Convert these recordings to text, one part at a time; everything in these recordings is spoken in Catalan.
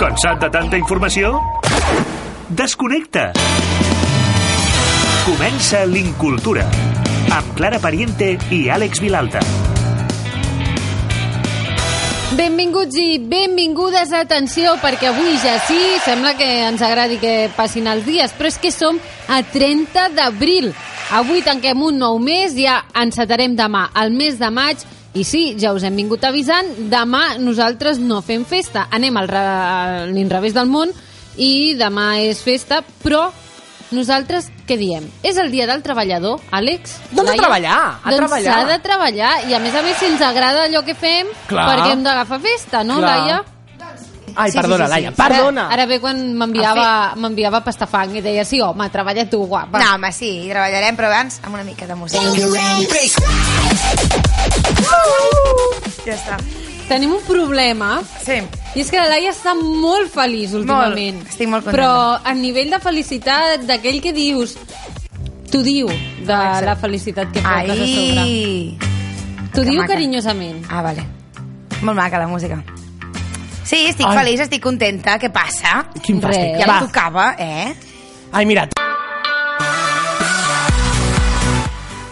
Cansat de tanta informació? Desconnecta! Comença l'Incultura amb Clara Pariente i Àlex Vilalta. Benvinguts i benvingudes, atenció, perquè avui ja sí, sembla que ens agradi que passin els dies, però és que som a 30 d'abril. Avui tanquem un nou mes, ja encetarem demà el mes de maig, i sí, ja us hem vingut avisant, demà nosaltres no fem festa, anem al re- a l'inrevés del món i demà és festa, però nosaltres què diem? És el dia del treballador, Àlex? A Laia? treballar, a doncs treballar. s'ha de treballar i a més a més si ens agrada allò que fem, Clar. perquè hem d'agafar festa, no, Clar. Laia? Ai, Sí, sí, perdona, sí, sí. Laia, perdona. Ara, ara ve quan m'enviava m'enviava pastafang i deia, sí, home, treballa tu, guapa. No, home, sí, treballarem, però abans amb una mica de música. Ja està. Tenim un problema, Sí. i és que la Laia està molt feliç últimament. Molt, estic molt contenta. Però a nivell de felicitat, d'aquell que dius... T'ho diu, de Exacte. la felicitat que portes a sobre. Ai. T'ho diu maca. carinyosament. Ah, vale. Molt maca la música. Sí, estic Ai. feliç, estic contenta. Què passa? Quin Res. fàstic. Ja Va. em tocava, eh? Ai, mira,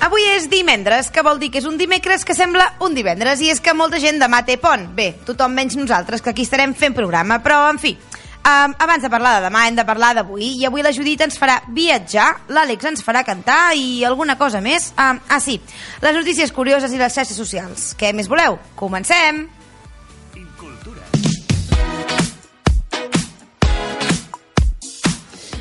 Avui és dimendres, que vol dir que és un dimecres que sembla un divendres, i és que molta gent demà té pont. Bé, tothom menys nosaltres, que aquí estarem fent programa, però, en fi, um, abans de parlar de demà hem de parlar d'avui, i avui la Judit ens farà viatjar, l'Àlex ens farà cantar i alguna cosa més. Um, ah, sí, les notícies curioses i les xarxes socials. Què més voleu? Comencem!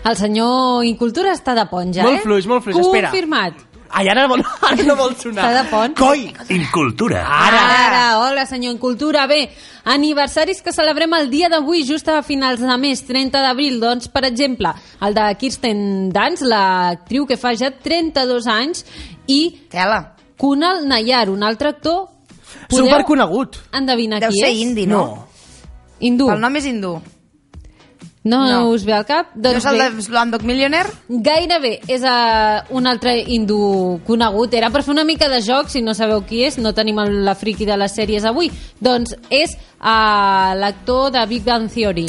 El senyor Incultura està de pont ja, Molt eh? fluix, molt fluix, espera. Confirmat. ai, ara, vol, ara no vol sonar. Està de pont. Coi! Incultura. Ara. Ara, hola senyor Incultura. Bé, aniversaris que celebrem el dia d'avui, just a finals de mes, 30 d'abril. Doncs, per exemple, el de Kirsten Dunst, l'actriu que fa ja 32 anys, i Tela. Kunal Nayar, un altre actor. Podeu Superconegut. endevinar Deu qui ser és? indi, no? Hindú. El nom és hindú. No, No. us ve al cap? No Doncs és el bé, de Slumdog Millionaire? Gairebé és uh, un altre hindú conegut. Era per fer una mica de joc, si no sabeu qui és, no tenim el, la friki de les sèries avui. Doncs és uh, l'actor de Big Bang Theory,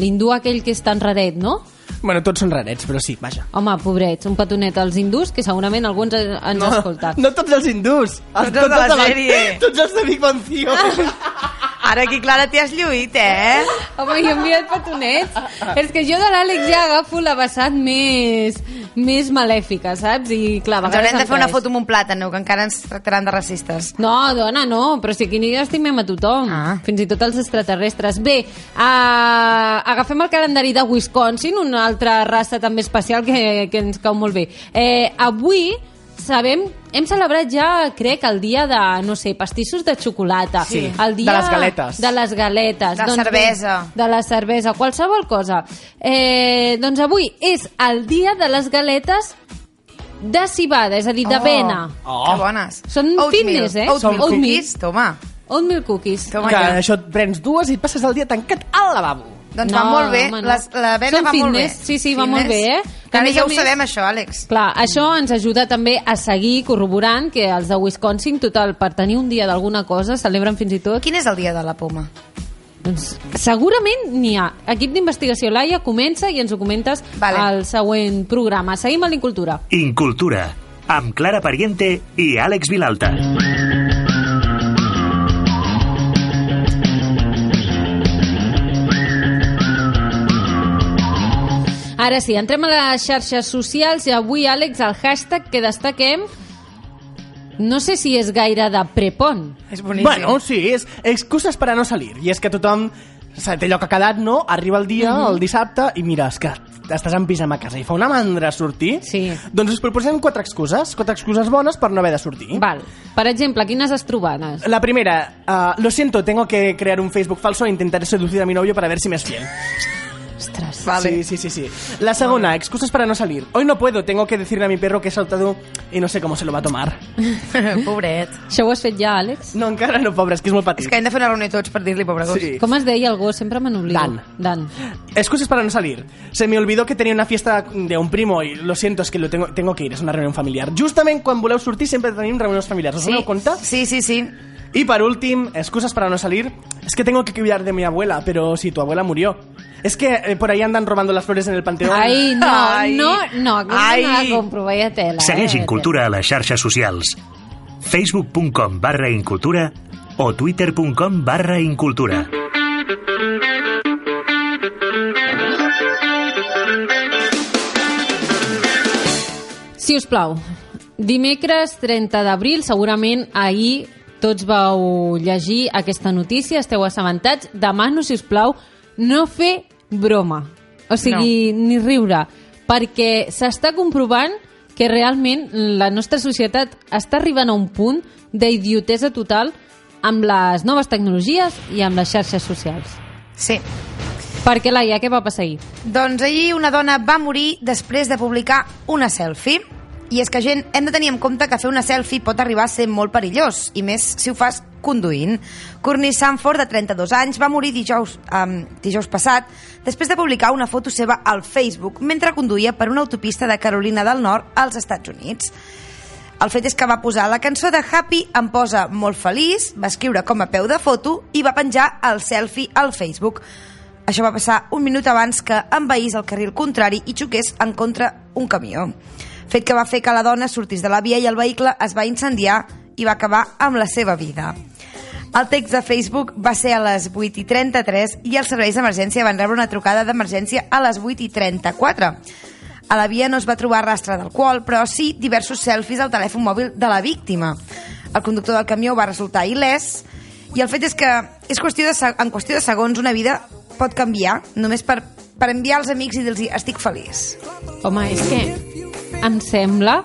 l'hindú aquell que és tan raret, no? Bueno, tots són rarets, però sí, vaja. Home, pobrets, un petonet als hindús, que segurament algú ens, ens ha escoltat. no tots els hindús. Tots els de la sèrie. Tots els de Big Bang Theory. Ara aquí, Clara, t'hi has lluït, eh? Home, jo he enviat petonets. és que jo de l'Àlex ja agafo la vessant més, més malèfica, saps? I clar, a Ens haurem de fer una foto amb un plàtan, que encara ens tractaran de racistes. No, dona, no, però si aquí ni estimem a tothom, Ah. fins i tot els extraterrestres. Bé, uh, agafem el calendari de Wisconsin, una altra raça també especial que, que ens cau molt bé. Eh, avui sabem, hem celebrat ja, crec, el dia de, no sé, pastissos de xocolata. Sí, el dia de les galetes. De les galetes. De doncs, cervesa. De la cervesa, qualsevol cosa. Eh, doncs avui és el dia de les galetes de cibada, és a dir, d'avena. Oh. Que bones. Són fitness, eh? Oatmeal Són cookies, toma. Oatmeal cookies. Toma Que ja. això et prens dues i et passes el dia tancat al lavabo. Doncs va molt bé, home, les, la vena Són va molt bé. fitness, Sí, sí, va molt bé, eh? A Ara ja ho més- sabem, això, Àlex. Clar, això ens ajuda també a seguir corroborant que els de Wisconsin, total, per tenir un dia d'alguna cosa, celebren fins i tot... Quin és el dia de la poma? Doncs, segurament n'hi ha. Equip d'investigació Laia comença i ens ho comentes Vale. al següent programa. Seguim a l'Incultura. Incultura. Amb Clara Pariente i Àlex Vilalta. Ara sí, entrem a les xarxes socials i avui, Àlex, el hashtag que destaquem no sé si és gaire de prepont. És boníssim. Bueno, sí, és excuses per a no salir. I és que tothom té allò que ha quedat, no? Arriba el dia, Mhm. el dissabte, i mira, és que estàs en pijama a casa i fa una mandra sortir. Sí. Doncs us proposem quatre excuses, quatre excuses bones per no haver de sortir. Val. Per exemple, quines has trobat? La primera, uh, lo siento, tengo que crear un Facebook falso e intentaré seducir a mi novio para ver si me es fiel. Ostres. Vale. Sí, sí, sí, sí. La segunda, excusas para no salir. Hoy no puedo, tengo que decirle a mi perro que he saltado y no sé cómo se lo va a tomar. Pobret. Això ho has fet ja, Àlex? No, encara no, pobre, és que és molt És petit. que hem de fer una reunió tots per dir-li, pobre gos. Sí. Com es deia el gos? Sempre me n'oblido. Dan. Dan. Excusas para no salir. Se me olvidó que tenía una fiesta de un primo y lo siento, es que lo tengo, tengo que ir, es una reunión familiar. Justament quan voleu sortir sempre tenim reunions familiars. Us sí. doneu compte? sí, sí, sí. Y por último, excusas para no salir. Es que tengo que cuidar de mi abuela, pero si tu abuela murió. Es que eh, por ahí andan robando las flores en el panteón. Ai, no, Ai. no, no, no Ai. me la compro, vaya tela. Segueix eh, Incultura a les xarxes socials. facebook.com barra Incultura o twitter.com barra Incultura. Si us plau, dimecres 30 d'abril, segurament ahir tots vau llegir aquesta notícia, esteu assabentats. Demano, si us plau, no fer broma. O sigui, no. ni riure. Perquè s'està comprovant que realment la nostra societat està arribant a un punt d'idiotesa total amb les noves tecnologies i amb les xarxes socials. Sí. Perquè, Laia, què va passar ahir? Doncs ahir una dona va morir després de publicar una selfie. I és que, gent, hem de tenir en compte que fer una selfie pot arribar a ser molt perillós, i més si ho fas conduint. Courtney Sanford, de 32 anys, va morir dijous, um, dijous passat després de publicar una foto seva al Facebook mentre conduïa per una autopista de Carolina del Nord als Estats Units. El fet és que va posar la cançó de Happy em posa molt feliç, va escriure com a peu de foto i va penjar el selfie al Facebook. Això va passar un minut abans que envaís el carril contrari i xoqués en contra un camió. Fet que va fer que la dona sortís de la via i el vehicle es va incendiar i va acabar amb la seva vida. El text de Facebook va ser a les 8 i 33 i els serveis d'emergència van rebre una trucada d'emergència a les 8 i 34. A la via no es va trobar rastre d'alcohol, però sí diversos selfies al telèfon mòbil de la víctima. El conductor del camió va resultar il·lès i el fet és que és qüestió de, en qüestió de segons una vida pot canviar només per, per enviar als amics i dir-los estic feliç. Home, és que em sembla...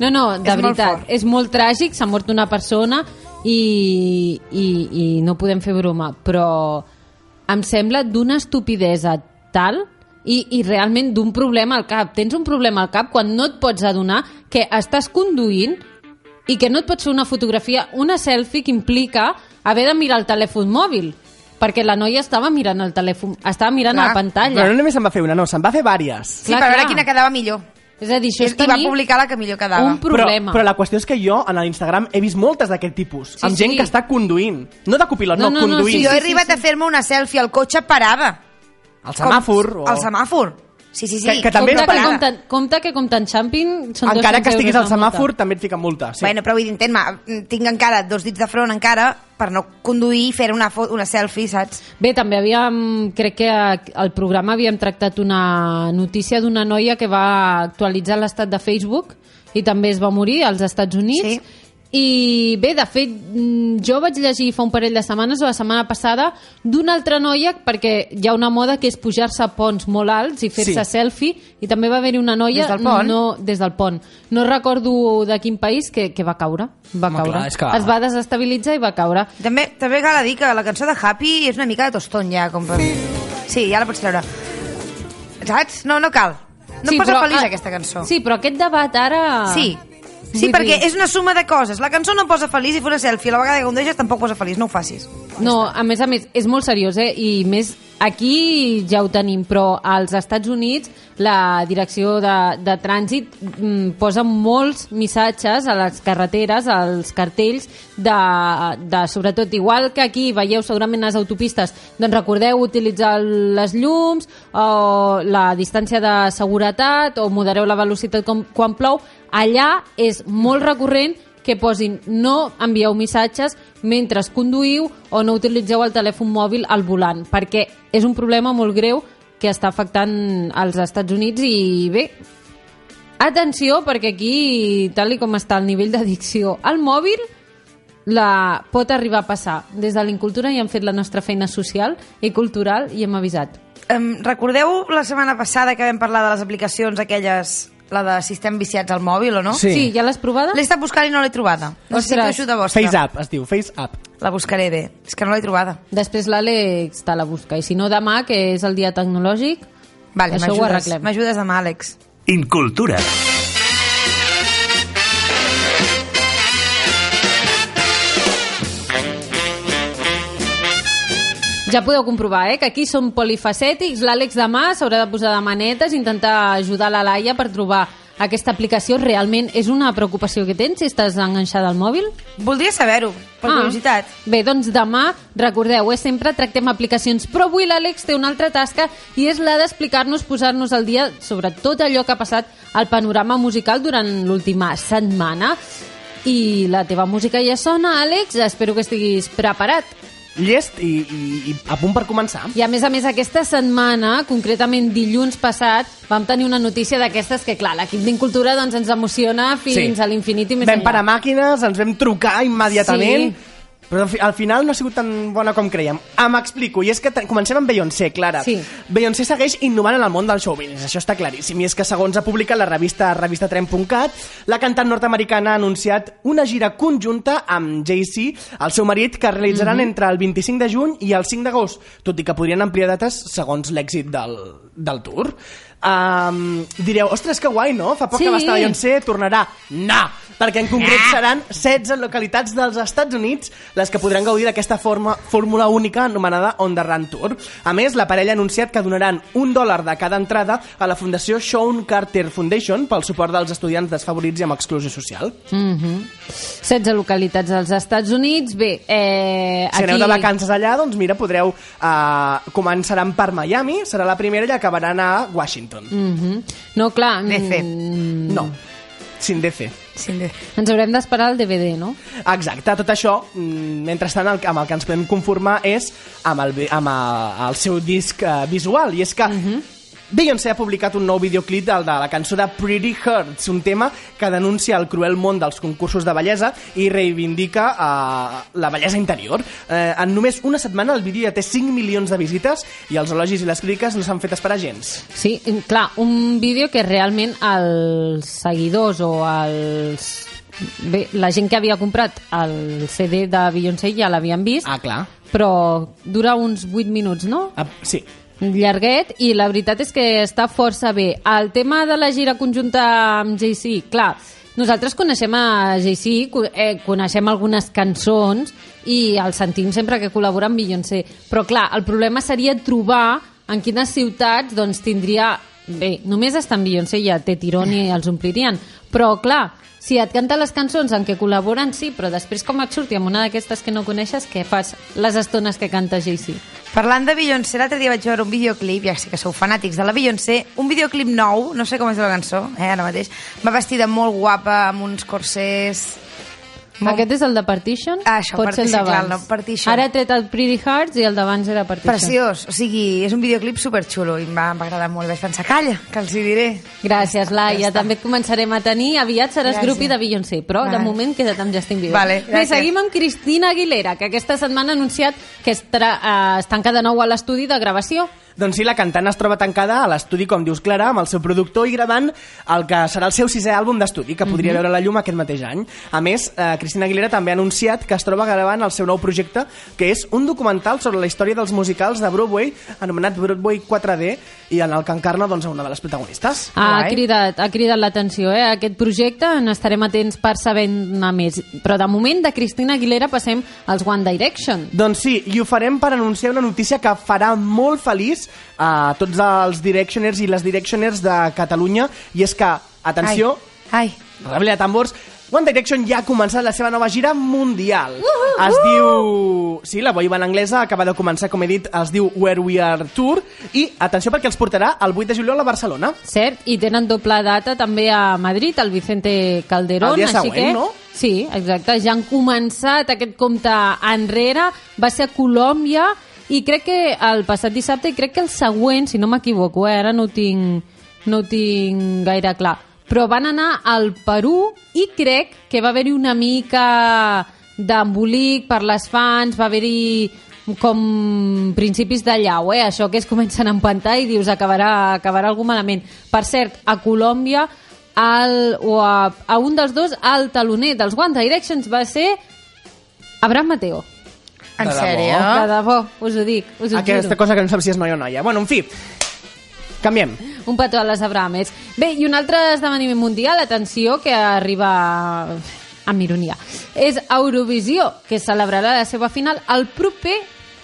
No, no, de És molt veritat, fort. és molt tràgic, s'ha mort una persona i, i, i no podem fer broma, però em sembla d'una estupidesa tal i, i realment d'un problema al cap. Tens un problema al cap quan no et pots adonar que estàs conduint i que no et pots fer una fotografia, una selfie que implica haver de mirar el telèfon mòbil perquè la noia estava mirant el telèfon, estava mirant Clar. la pantalla. Però no només se'n va fer una, no, se'n va fer vàries. Sí, Clar, per veure clar. quina quedava millor. És a dir, això és I va publicar la que millor quedava. un problema. Però, però la qüestió és que jo, a l'Instagram, he vist moltes d'aquest tipus. Sí, amb gent sí. que està conduint. No de copilot, No, no, no, no, conduint. Sí, jo he sí, arribat sí. a fer-me una selfie al cotxe parada. El semàfor. Com, o... El semàfor. Sí, sí, sí. Que- que també compte, és que parada. compten, compte que compten xamping són Encara 200 que estiguis al semàfor, també et fiquen multa. Sí. Bueno, però vull dir, entén-me, tinc encara dos dits de front encara per no conduir i fer una, una selfie, saps? Bé, també havíem, crec que al programa havíem tractat una notícia d'una noia que va actualitzar l'estat de Facebook i també es va morir als Estats Units. Sí. I bé, de fet, mm, jo vaig llegir fa un parell de setmanes o la setmana passada d'una altra noia, perquè hi ha una moda que és pujar-se a ponts molt alts i fer-se Sí. selfie, i també va haver-hi una noia... Des del pont? No, des del pont. No recordo de quin país que, que va caure. Va Home, caure. clar, que- Es va desestabilitzar i va caure. També, també cal dir que la cançó de Happy és una mica de toston ja, com per... Sí, ja la pots treure. Saps? No, no cal. No em posa però, feliç ah, aquesta cançó. Sí, però aquest debat ara... Sí. Sí, Vull perquè dir- és una suma de coses. La cançó no posa feliç i fer una selfie. A la vegada que condueixes tampoc posa feliç. No ho facis. No, a més a més, és molt seriós, eh? I més, aquí ja ho tenim, però als Estats Units la direcció de, de trànsit mm, posa molts missatges a les carreteres, als cartells, de, de sobretot, igual que aquí veieu segurament les autopistes, doncs recordeu utilitzar les llums, o la distància de seguretat, o modereu la velocitat com, quan plou, allà és molt recurrent que posin no envieu missatges mentre conduïu o no utilitzeu el telèfon mòbil al volant, perquè és un problema molt greu que està afectant als Estats Units i bé, atenció perquè aquí, tal i com està el nivell d'addicció al mòbil, la pot arribar a passar. Des de l'Incultura ja hem fet la nostra feina social i cultural i hem avisat. Um, recordeu la setmana passada que vam parlar de les aplicacions aquelles, la de si estem viciats al mòbil o no? Sí. sí ja l'has provada? L'he estat buscant i no l'he trobada. No sé si Ostres. de vostra. Face Up, es diu, Face Up. La buscaré bé. És que no l'he trobada. Després l'Àlex te la busca. I si no, demà, que és el dia tecnològic, Vale, Això ho m'ajudes. arreglem. M'ajudes demà, Àlex. Incultura. Ja podeu comprovar, eh, que aquí som polifacètics. L'Àlex demà s'haurà de posar de manetes, intentar ajudar la Laia per trobar aquesta aplicació realment és una preocupació que tens si estàs enganxada al mòbil? Voldria saber-ho, per Ah. curiositat. Bé, doncs demà, recordeu, eh, sempre tractem aplicacions, però avui l'Àlex té una altra tasca i és la d'explicar-nos, posar-nos al dia sobre tot allò que ha passat al panorama musical durant l'última setmana. I la teva música ja sona, Àlex, espero que estiguis preparat. Llest i, i, i a punt per començar. I a més a més aquesta setmana, concretament dilluns passat, vam tenir una notícia d'aquestes que, clar, l'equip d'Incultura doncs, ens emociona fins a l'infinit i més Vam enllà. parar màquines, ens vam trucar immediatament, Sí. Però al fi- al final no ha sigut tan bona com creiem. Ah, M'explico, i és que comencem amb Beyoncé, Clara. Sí. Beyoncé segueix innovant en el món del show business, això està claríssim, i és que segons ha publicat la revista revistatrem.cat, la cantant nord-americana ha anunciat una gira conjunta amb Jay-Z, el seu marit, que realitzaran Mhm. entre el 25 de juny i el 5 d'agost, tot i que podrien ampliar dates segons l'èxit del, del tour. Um, direu, ostres, que guai, no? Fa poc Sí. que va estar Beyoncé, tornarà. No! Perquè en concret seran 16 localitats dels Estats Units les que podran gaudir d'aquesta forma- fórmula única anomenada On the Run Tour. A més, la parella ha anunciat que donaran un dòlar de cada entrada a la Fundació Sean Carter Foundation pel suport dels estudiants desfavorits i amb exclusió social. Mm -hmm. 16 localitats als Estats Units. Bé, eh, Si aquí... aneu de vacances allà, doncs mira, podreu... Uh, començaran per Miami, serà la primera i acabaran a Washington. Mm -hmm. No, clar... DC. mm, No, sin DC. Sí, de- Ens haurem d'esperar el DVD, no? Exacte, tot això, mm, mentrestant, el, amb el que ens podem conformar és amb el, amb el, el seu disc eh, visual, i és que Beyoncé ha publicat un nou videoclip del, de la cançó de Pretty Hurts, un tema que denuncia el cruel món dels concursos de bellesa i reivindica eh, la bellesa interior. Eh, en només una setmana el vídeo ja té 5 milions de visites i els elogis i les crítiques no s'han fet esperar gens. Sí, clar, un vídeo que realment els seguidors o els... Bé, la gent que havia comprat el CD de Beyoncé ja l'havien vist, Ah, clar. però dura uns 8 minuts, no? Ah, sí. Llarguet i la veritat és que està força bé. El tema de la gira conjunta amb JC, clar, nosaltres coneixem a JC, eh, coneixem algunes cançons i el sentim sempre que col·labora amb Beyoncé. Però clar, el problema seria trobar en quines ciutats doncs, tindria... Bé, només està en Beyoncé ja té tirón i els omplirien. Però clar, si et canta les cançons en què col·laboren, sí, però després com et surti amb una d'aquestes que no coneixes, què fas les estones que canta JC? Parlant de Beyoncé, l'altre dia vaig veure un videoclip, ja sé que sou fanàtics de la Beyoncé, un videoclip nou, no sé com es diu la cançó, eh, ara mateix, va vestida molt guapa, amb uns corsers... Aquest és el de Partition? Ah, això, Pot ser el Partition, clar, el de Partition. Ara he tret el Pretty Hearts i el d'abans era Partition. Preciós, o sigui, és un videoclip superxulo i em va, em va agradar molt vaig pensar, calla, que els hi diré. Gràcies, Laia. Ja. També et començarem a tenir. Aviat seràs Gràcies. grupi de Beyoncé, però de Vale. moment queda't amb Justin Bieber. Vale, Bé, seguim amb Cristina Aguilera, que aquesta setmana ha anunciat que estarà, eh, es tanca de nou a l'estudi de gravació. Doncs sí, la cantant es troba tancada a l'estudi, com dius, Clara, amb el seu productor i gravant el que serà el seu sisè àlbum d'estudi, que podria veure la llum aquest mateix any. A més, eh, Cristina Aguilera també ha anunciat que es troba gravant el seu nou projecte, que és un documental sobre la història dels musicals de Broadway, anomenat Broadway 4D, i en el que encarna doncs, una de les protagonistes. Ha cridat, ha cridat l'atenció, eh? Aquest projecte n'estarem atents per saber-ne més. Però de moment, de Cristina Aguilera passem als One Direction. Doncs sí, i ho farem per anunciar una notícia que farà molt feliç a tots els Directioners i les Directioners de Catalunya, i és que, atenció, Ai, ai. reble de tambors, One Direction ja ha començat la seva nova gira mundial. Es diu... Sí, la boiva en anglesa acaba de començar, com he dit, es diu Where We Are Tour, i atenció perquè els portarà el 8 de juliol a Barcelona. Cert, i tenen doble data també a Madrid, el Vicente Calderón. El dia així següent, que, no? Sí, exacte. Ja han començat aquest compte enrere, va ser a Colòmbia, i crec que el passat dissabte, i crec que el següent, si no m'equivoco, eh, ara no ho, tinc, no ho tinc gaire clar, però van anar al Perú i crec que va haver-hi una mica d'embolic per les fans, va haver-hi com principis de llau, eh? això que es comencen a empantar i dius acabarà, acabarà algú malament. Per cert, a Colòmbia el, o a, a un dels dos, el taloner dels One Directions va ser Abraham Mateo. En De sèrio? De debò, us ho dic, us ho Aquesta juro. cosa que no saps si és noia o noia. Bueno, en fi, canviem. Un petó a les Abrames. Bé, i un altre esdeveniment mundial, atenció, que arriba amb ironia. És Eurovisió, que celebrarà la seva final el proper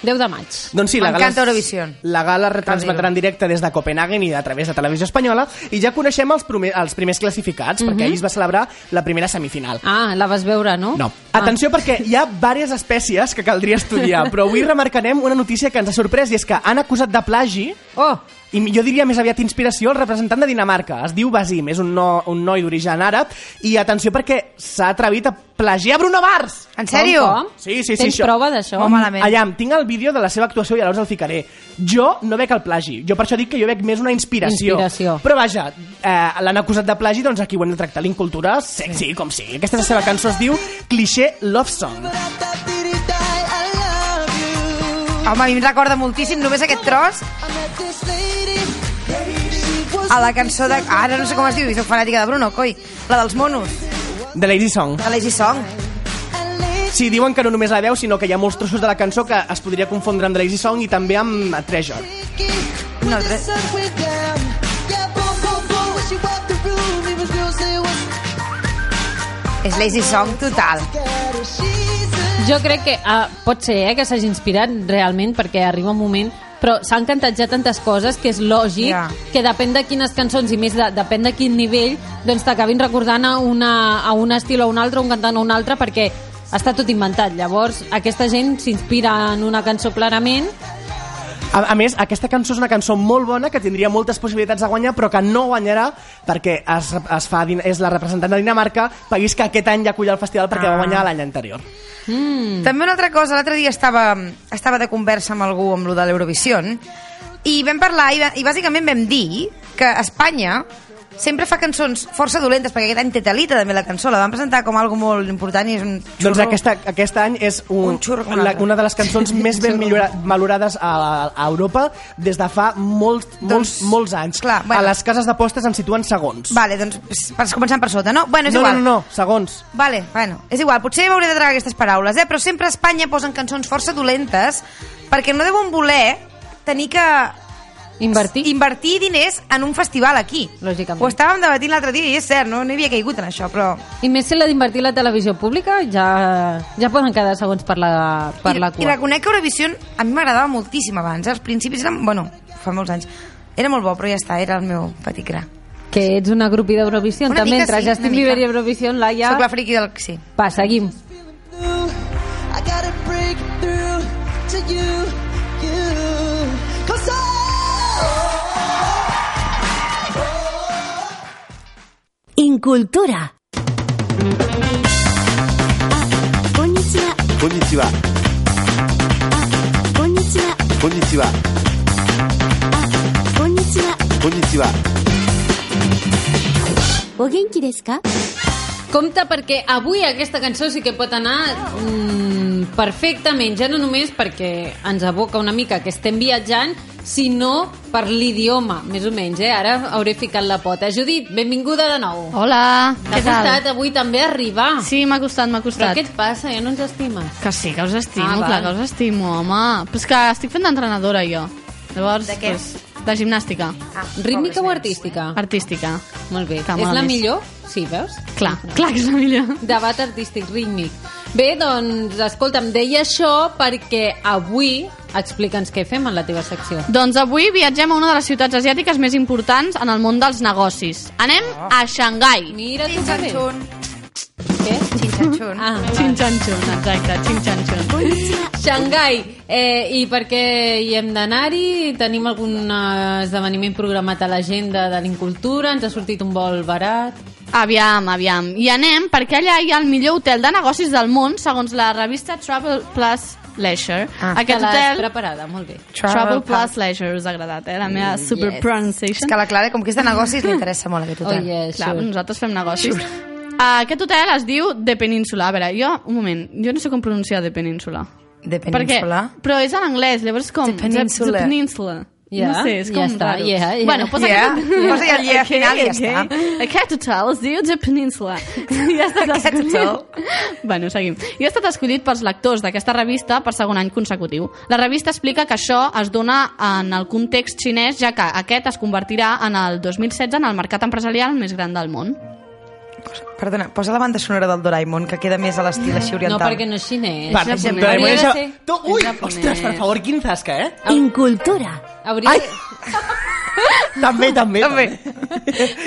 10 de maig. Doncs sí, la gala, Eurovision. la gala retransmetrà en directe des de Copenhagen i a través de Televisió Espanyola i ja coneixem els, primer, els primers classificats, perquè ahir es va celebrar la primera semifinal. Ah, la vas veure, no? No. Ah. Atenció perquè hi ha diverses espècies que caldria estudiar, però avui remarcarem una notícia que ens ha sorprès i és que han acusat de plagi Oh, i jo diria més aviat inspiració el representant de Dinamarca. Es diu Basim, és un, no, un noi d'origen àrab i atenció perquè s'ha atrevit a plagiar Bruno Mars! En sèrio? Com? Sí, sí, sí, Tens això. prova d'això? Malament. Allà, tinc el vídeo de la seva actuació i llavors el ficaré. Jo no veig el plagi. Jo per això dic que jo veig més una inspiració. Inspiració. Però vaja, eh, l'han acusat de plagi, doncs aquí ho hem de tractar l'incultura sexy, com sigui. Aquesta és la seva cançó, es diu Cliché Love Song. Home, a mi em recorda moltíssim només aquest tros a la cançó de... Ara no sé com es diu, i soc fanàtica de Bruno, coi. La dels monos, The Lazy Song. de Lazy Song. Sí, diuen que no només la veu, sinó que hi ha molts trossos de la cançó que es podria confondre amb The Lazy Song i també amb Treasure. No, tre... És Lazy Song total. Jo crec que uh, pot ser eh, que s'hagi inspirat realment perquè arriba un moment però s'han cantat ja tantes coses que és lògic Ja. que depèn de quines cançons i més de, depèn de quin nivell doncs t'acabin recordant a, una, a un estil o un altre, un cantant o un altre perquè està tot inventat. Llavors, aquesta gent s'inspira en una cançó clarament A, a més, aquesta cançó és una cançó molt bona que tindria moltes possibilitats de guanyar però que no guanyarà perquè es, es fa, és la representant de Dinamarca país que aquest any ja acull el festival perquè Ah. va guanyar l'any anterior. mm, També una altra cosa, l'altre dia estava, estava de conversa amb algú amb lo de l'Eurovision i vam parlar i, i bàsicament vam dir que Espanya sempre fa cançons força dolentes perquè aquest any té Talita també la cançó, la van presentar com algo molt important i és un xurro. Doncs aquesta, aquest any és un, Un xurro la, una de les cançons més ben millora, valorades a, a Europa des de fa molts, molts, Doncs, molts anys. clar, bueno. A les cases d'apostes en situen segons. Vale, doncs començant per sota, no? Bueno, és no, no, igual. no, no, segons. Vale, bueno, és igual, potser m'hauré de tragar aquestes paraules, eh? però sempre a Espanya posen cançons força dolentes perquè no deuen voler tenir que invertir invertir diners en un festival aquí. Lògicament. Ho estàvem debatint l'altre dia i és cert, no, no havia caigut en això, però... i més si l'ha d'invertir la televisió pública ja, ja poden quedar segons per la, per I, la I cua reconec que Eurovision a mi m'agradava moltíssim abans, als principis eren, bueno, fa molts anys, era molt bo, però ja està, era el meu petit gra. que ets una grupi d'Eurovisió també mica entre sí, Justin. Bieber i Eurovisió Laia Soc la friqui del... Sí. va, seguim I gotta break through to you. ちは。こんにちは。お元気ですか Compte perquè avui aquesta cançó sí que pot anar mm, perfectament, ja no només perquè ens aboca una mica que estem viatjant, sinó per l'idioma, més o menys, eh? Ara hauré ficat la pota. Judit, benvinguda de nou. Hola, T'ha què tal? costat avui també arribar. Sí, m'ha costat, m'ha Però costat. què et passa? Ja no ens estimes? Que sí, que us estimo, Ah, ah, clar val. que us estimo, home. Però és que estic fent d'entrenadora, jo. Llavors, De què? Pues, de gimnàstica, Ah, Rítmica o artística? artística. Molt bé. És la més. millor? Sí, veus? Clar, clar que és la millor. Debat artístic rítmic. Bé, doncs, escolta'm, deia això perquè avui explica'ns què fem en la teva secció. Doncs avui viatgem a una de les ciutats asiàtiques més importants en el món dels negocis. Anem a Xangai. Mira tu que bé. Xinxanxun. Què? Xinxanxun. Ah, Xinxanxun, exacte, xinxanxun. Xangai, eh, i per què hi hem d'anar-hi? Tenim algun eh, esdeveniment programat a l'agenda de l'Incultura? Ens ha sortit un vol barat? Aviam, aviam. I anem perquè allà hi ha el millor hotel de negocis del món, segons la revista Travel Plus Leisure. Ah, Aquest hotel... preparada, molt bé. Travel Plus Leisure, us ha agradat, eh? La meva super yes. És pronunciation. que a la Clara, com que és de negocis, li interessa molt aquest Oh, hotel. yes, Clar, sure. nosaltres fem negocis. Uh, aquest hotel es diu The Peninsula. A veure, jo, un moment, jo no sé com pronunciar The Peninsula. De península. Perquè, però és en anglès, llavors com... The Peninsula. The, the Peninsula. Ja, no sé, és com ja està, raro. yeah, yeah. Bueno, posa Yeah, aquest... posa ja el yeah final i ja okay. està. Aquest hotel es diu The Peninsula. I ha estat Aquest escollit... hotel. Bueno, seguim. I ha estat escollit pels lectors d'aquesta revista per segon any consecutiu. La revista explica que això es dona en el context xinès, ja que aquest es convertirà en el 2016 en el mercat empresarial més gran del món. Perdona, posa la banda sonora del Doraemon, que queda més a l'estil així No, oriental. perquè no és xinès. Va, japonès. Doraemon Hauria és ser- Tu, ui, és ostres, per favor, quin zasca, eh? Incultura. Hauria, Ai! també, també. També.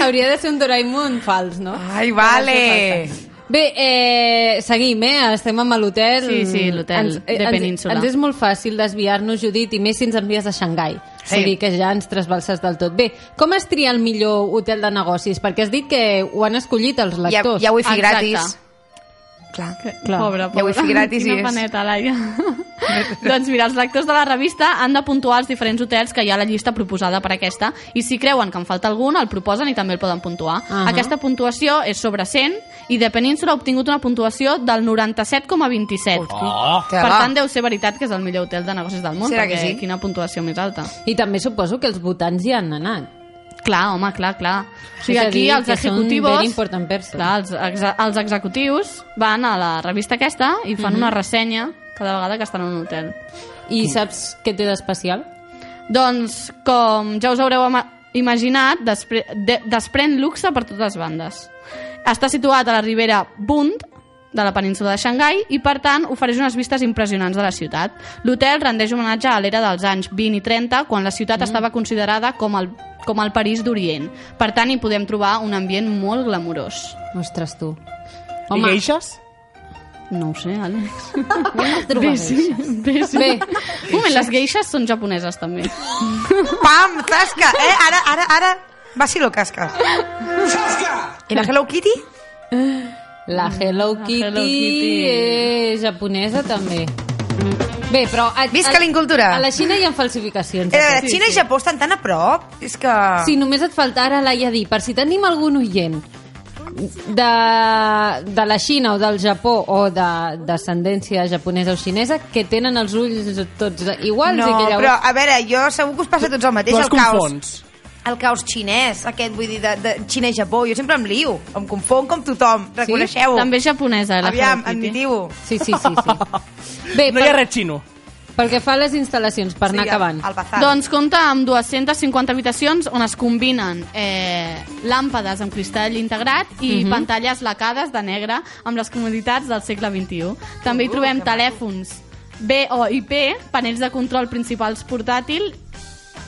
hauria de ser un Doraemon fals, no? Ai, vale. Bé, eh, seguim, eh? Estem amb l'hotel. Sí, sí, l'hotel Ens- de ens- Península. Ens és molt fàcil desviar-nos, Judit, i més si ens envies a Xangai. Sí. Vull dir que ja ens trasbalses del tot. Bé, com es tria el millor hotel de negocis? Perquè has dit que ho han escollit els Ja, lectors. hi ha wifi Exacte. gratis. Clar. Clar. Pobre, Hi ha pobre. wifi gratis i Quina és- paneta, Laia. doncs mira, els lectors de la revista han de puntuar els diferents hotels que hi ha a la llista proposada per aquesta i si creuen que en falta algun, el proposen i també el poden puntuar. Ahà. Aquesta puntuació és sobre 100 i de Península ha obtingut una puntuació del 97,27. Oh, Que Per tant, deu ser veritat que és el millor hotel de negocis del món, Serà perquè que sí? quina puntuació més alta. I també suposo que els votants hi han anat. Clar, home, clar, clar. O sigui, aquí dir, els executius... Clar, els, els executius van a la revista aquesta i fan una ressenya cada vegada que estan en un hotel. I saps què té d'especial? Doncs, com ja us haureu ima- imaginat, despre de desprèn luxe per totes bandes. Està situat a la ribera Bund, de la península de Xangai i, per tant, ofereix unes vistes impressionants de la ciutat. L'hotel rendeix homenatge a l'era dels anys 20 i 30, quan la ciutat estava considerada com el, com el París d'Orient. Per tant, hi podem trobar un ambient molt glamurós. Ostres, tu. I geixes? No ho sé, Àlex. Bé, Bé, sí. Bé, sí. Bé. Un moment, les geixes són japoneses, també. Pam, tasca. Eh, ara, ara, ara. Vacilo cascas. I la Hello Kitty? La Hello Kitty, Hello Kitty. és japonesa també. Bé, però... A, Visca la incultura. A la Xina hi ha falsificacions. Eh, a veure, Sí, Xina i Japó estan tan a prop. És que... Sí, només et falta ara Laia dir, per si tenim algun oient de, de la Xina o del Japó o de descendència japonesa o xinesa que tenen els ulls tots iguals no, i que llavors... però a veure, jo segur que us passa a tots el mateix, Tu el els caos. El caos xinès, aquest, vull dir, de, de Xina-Japó. Jo sempre em lio, em confon com tothom, reconeixeu-ho. També és japonesa, eh, la Aviam, Hello Kitty. admitiu-ho. Sí, sí, sí. sí. Bé, No hi ha per, res xino. pel que fa a les instal·lacions, per anar acabant. El bazar. Doncs compta amb 250 habitacions on es combinen eh, làmpades amb cristall integrat i Mhm. pantalles lacades de negre amb les comoditats del segle XXI. També hi trobem telèfons VoIP, panells de control principals portàtil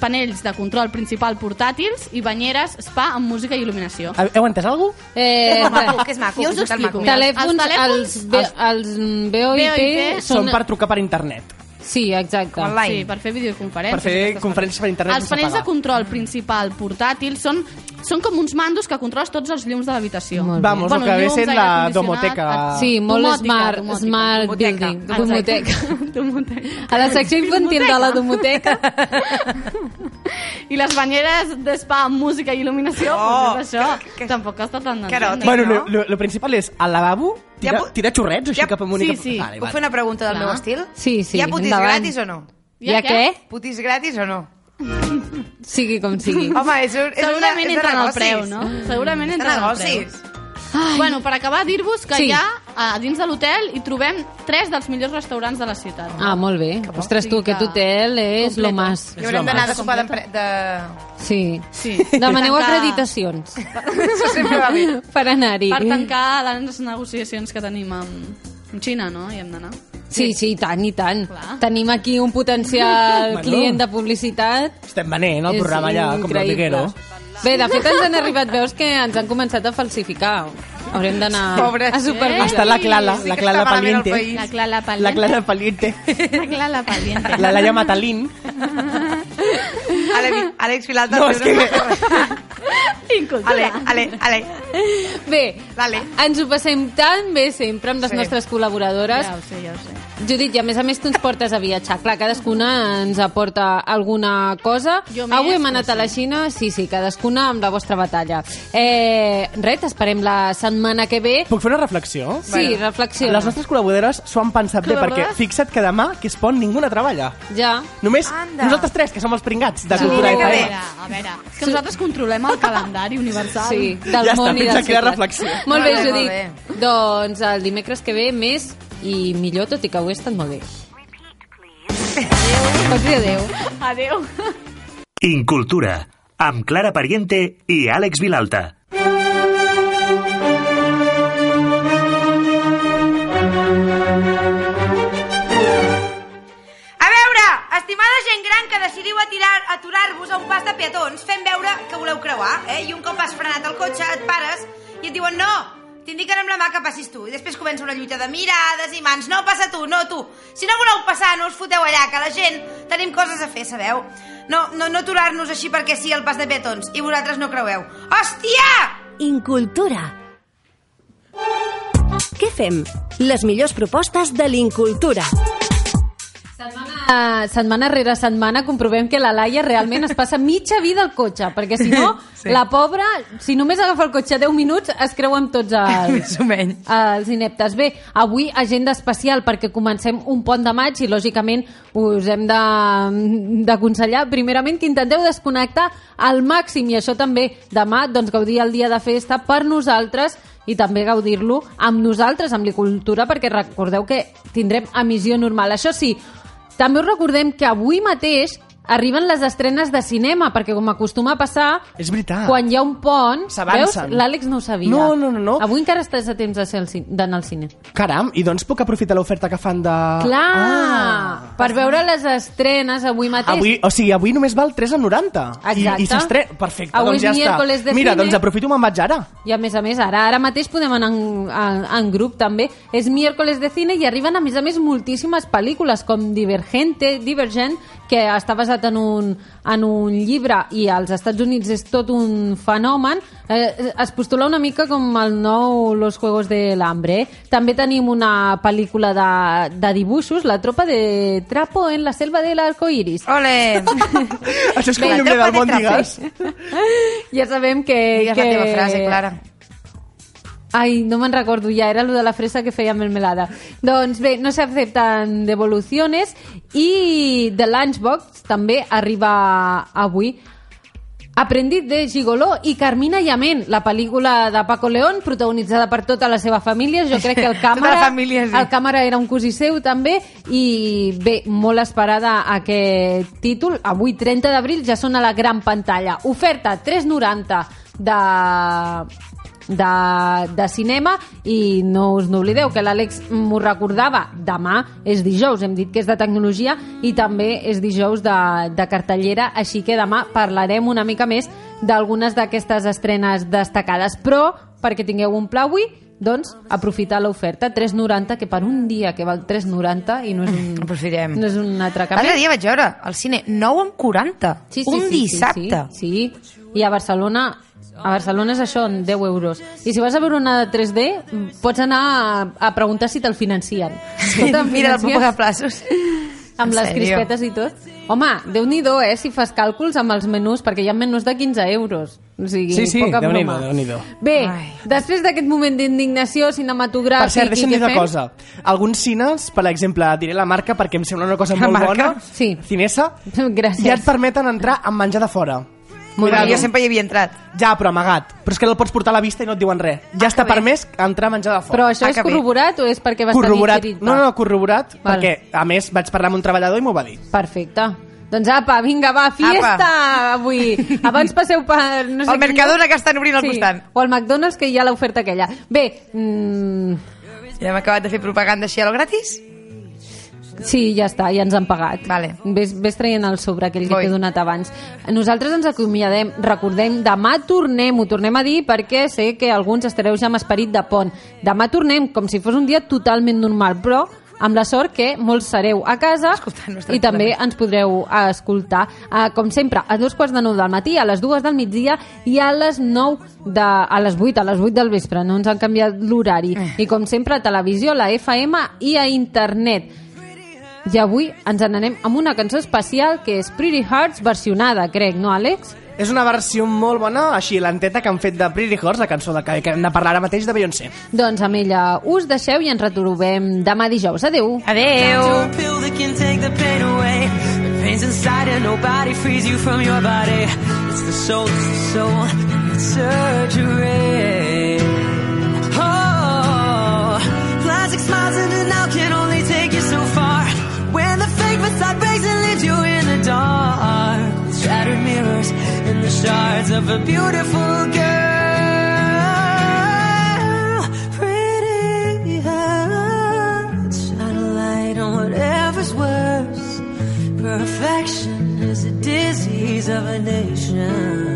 panells de control principal portàtils i banyeres spa amb música i il·luminació. Heu heu entès alguna cosa? Eh, Que és maco, que és maco. Jo us ho explico, telèfons, Els telèfons, els, els VoIP, VoIP són... Són per trucar per internet. Sí, exacte. Online. Sí, per fer videoconferències. Per fer conferències per internet Els panells de control principal portàtil són, són com uns mandos que controles tots els llums de l'habitació. Vamos, el que ve sent la domoteca. Sí, molt domòtica, smart, domòtica. smart Domoteca. building. Domoteca. Domoteca. A la secció infantil de la domoteca. I les banyeres d'espa amb música i il·luminació, Oh, doncs és això. que- que- Tampoc costa tant que eròtic. d'entendre. Bueno, no? lo, lo, lo principal és al lavabo tira, Ja pu- tira xorrets així ja- cap amunt i sí, cap... sí. Vale, Puc vale. fer una pregunta del Clar. meu estil? Sí, sí, Hi ha putis endavant. gratis o no? Hi ha què? Putis gratis o no? Sigui com sigui. Home, és, un, és una, Segurament és de entra en el preu, no? Segurament És entra en el preu. Negocis. Bueno, per acabar, dir-vos que Sí. ja a dins de l'hotel hi trobem tres dels millors restaurants de la ciutat. Ah, molt bé. Ostres, tu, aquest hotel és Completo. lo más. I haurem d'anar de sopar d'empre- de... Sí. Sí. Demaneu tancar- acreditacions Això sempre va bé. per anar-hi. Per tancar les negociacions que tenim amb, amb Xina, no? Hi hem d'anar. Sí, sí, i tant, i tant. Clar. Tenim aquí un potencial Bueno. client de publicitat. Estem venent el programa allà, com l'Otiguero. Bé, de fet ens han arribat veus que ens han començat a falsificar. Haurem d'anar a supervisar. Està la Clara, Sí la Clara està malament el Paliente. La Clara La Paliente. Paliente. La Clara Paliente. La Laia Matalín. Ale, Àlex Vilalta. No, és que... Incultura. Ale, ale, ale. Bé, Dale. ens ho passem tan bé sempre amb les Sí. nostres col·laboradores. Ja ho sé, ja ho sé. Judit, i a més a més tu ens portes a viatjar. Clar, cadascuna ens aporta alguna cosa. Jo més, Avui hem anat a la Xina, sí, sí, cadascuna amb la vostra batalla. Eh, res, esperem la setmana que ve. Puc fer una reflexió? Sí, Bueno, reflexiona. Les nostres col·laboradores s'ho han pensat bé, perquè fixa't que demà, que es pon, ningú no treballa. Ja. Només Anda. nosaltres tres, que som els pringats de Sí, Cultura que A bé. FM. veure, a veure. És que nosaltres controlem el calendari universal. Sí, del Ja està, món i fins aquí la reflexió. Molt bé, Molt bé, molt Judit. Doncs el dimecres que ve més i millor, tot i que ho he estat molt bé. Adéu. Adéu. Adéu. Incultura, amb Clara Pariente i Àlex Vilalta. Estimada gent gran que decidiu aturar-vos a un pas de peatons fent veure que voleu creuar, eh? i un cop has frenat el cotxe et pares i et diuen no, t'indiquen amb la mà que passis tu. I després comença una lluita de mirades i mans. No, passa tu, no tu. Si no voleu passar, no us foteu allà, que la gent tenim coses a fer, sabeu? No, no, no aturar-nos així perquè sí al pas de peatons i vosaltres no creueu. Hòstia! Incultura. Què fem? Les millors propostes de l'Incultura. Setmana, setmana rere setmana comprovem que la Laia realment es passa mitja vida al cotxe, perquè si no, sí. la pobra, si només agafa el cotxe 10 minuts, es creu amb tots els, Més o menys. els ineptes. Bé, avui agenda especial perquè comencem un pont de maig i, lògicament, us hem d'aconsellar, primerament, que intenteu desconnectar al màxim, i això també demà, doncs, gaudir el dia de festa per nosaltres i també gaudir-lo amb nosaltres, amb la cultura, perquè recordeu que tindrem emissió normal. Això sí, també us recordem que avui mateix arriben les estrenes de cinema, perquè com acostuma a passar, És veritat. quan hi ha un pont... Veus? L'Àlex no ho sabia. No, no, no, no. Avui encara estàs a temps d'anar al cine. Caram, i doncs puc aprofitar l'oferta que fan de... Clar! Ah. Per veure les estrenes avui mateix. Avui, o sigui, avui només val 3,90. I, Exacte. i s'estrena. Perfecte, Avui doncs ja miércoles de està. Mira, cine. doncs aprofito i me'n vaig ara. I a més a més, ara ara mateix podem anar en, en, en grup també. És miércoles de cine i arriben a més a més moltíssimes pel·lícules com Divergente, Divergent, que està basat en un, en un llibre i als Estats Units és tot un fenomen. Eh, es postula una mica com el nou Los Juegos de l'Hambre. També tenim una pel·lícula de, de dibuixos, La tropa de Trapo en la selva de l'arcoiris. Ole! Això és com Bé, el llibre tropa del de Mòndigues. ja sabem que... Digues que... la teva frase, Clara. Ai, no me'n recordo ja, era lo de la fresa que feia melmelada. Doncs bé, no s'accepten devoluciones i The Lunchbox també arriba avui. Aprendit de Gigoló i Carmina Llamen, la pel·lícula de Paco León, protagonitzada per tota la seva família. Jo crec que el Tota càmera, família, sí. el càmera era un cosí seu també i bé, molt esperada aquest títol. Avui, 30 d'abril, ja són a la gran pantalla. Oferta 3,90 de de, de cinema i no us n'oblideu que l'Àlex m'ho recordava demà és dijous, hem dit que és de tecnologia i també és dijous de, de cartellera, així que demà parlarem una mica més d'algunes d'aquestes estrenes destacades però perquè tingueu un pla avui doncs aprofitar l'oferta 3,90 que per un dia que val 3,90 i no és un, Aprofitem. no és un L'altre atracament dia vaig veure al cine 9 amb 40. Sí, sí, un sí, dissabte. Sí, sí, sí. I a Barcelona a Barcelona és això, en 10 euros. I si vas a veure una de 3D, pots anar a, a preguntar si te'l financien. Sí, te'l mira, el puc financien? pagar a plaços. Amb En les crispetes i tot. Home, déu nhi eh, si fas càlculs amb els menús, perquè hi ha menús de 15 euros. O sigui, Sí, sí, poca Déu-n'hi-do, broma. Déu-n'hi-do. Bé, Ai. després d'aquest moment d'indignació cinematogràfic... Per cert, deixa'm dir una fem? cosa. Alguns cines, per exemple, diré la marca perquè em sembla una cosa La molt marca? bona. Sí. Cinesa. Gràcies. Ja et permeten entrar amb menjar de fora. Molt Cuidado. jo sempre hi havia entrat. Ja, però amagat. Però és que no el pots portar a la vista i no et diuen res. Ja està que bé. permès entrar a menjar de fora. Però això Ah, és que bé. corroborat o és perquè va corroborat. estar dit No, no, corroborat, Val. perquè a més vaig parlar amb un treballador i m'ho va dir. Perfecte. Doncs apa, vinga, va, fiesta avui. Abans passeu per... No sé Al quin Mercadona que estan obrint al costat. O al McDonald's que hi ha l'oferta aquella. Bé, mm, Ja hem acabat de fer propaganda així a lo gratis? Sí, ja està, ja ens han pagat. Vale. Ves, ves traient el sobre aquell que t'he donat abans. Nosaltres ens acomiadem, recordem, demà tornem, ho tornem a dir perquè sé que alguns estareu ja amb esperit de pont. Demà tornem com si fos un dia totalment normal, però amb la sort que molts sereu a casa i també ens podreu eh, escoltar, uh, com sempre, a dos quarts de nou del matí, a les dues del migdia i a les nou de, a les vuit, a les vuit del vespre, no ens han canviat l'horari. I com sempre, a televisió, a la FM i a internet. I avui ens n'anem amb una cançó especial que és Pretty Hearts versionada, crec, no, Àlex? És una versió molt bona, així l'enteta que han fet de Pretty Horse, la cançó de que, que hem de parlar ara mateix de Beyoncé. Doncs amb ella us deixeu i ens retrobem demà dijous. Adeu! Adeu! a pill that can take the pain away. The pain's inside and nobody frees you from your body. It's the soul, it's the soul, it's surgery. Shards of a beautiful girl. Pretty hearts, shine a light on whatever's worse. Perfection is a disease of a nation.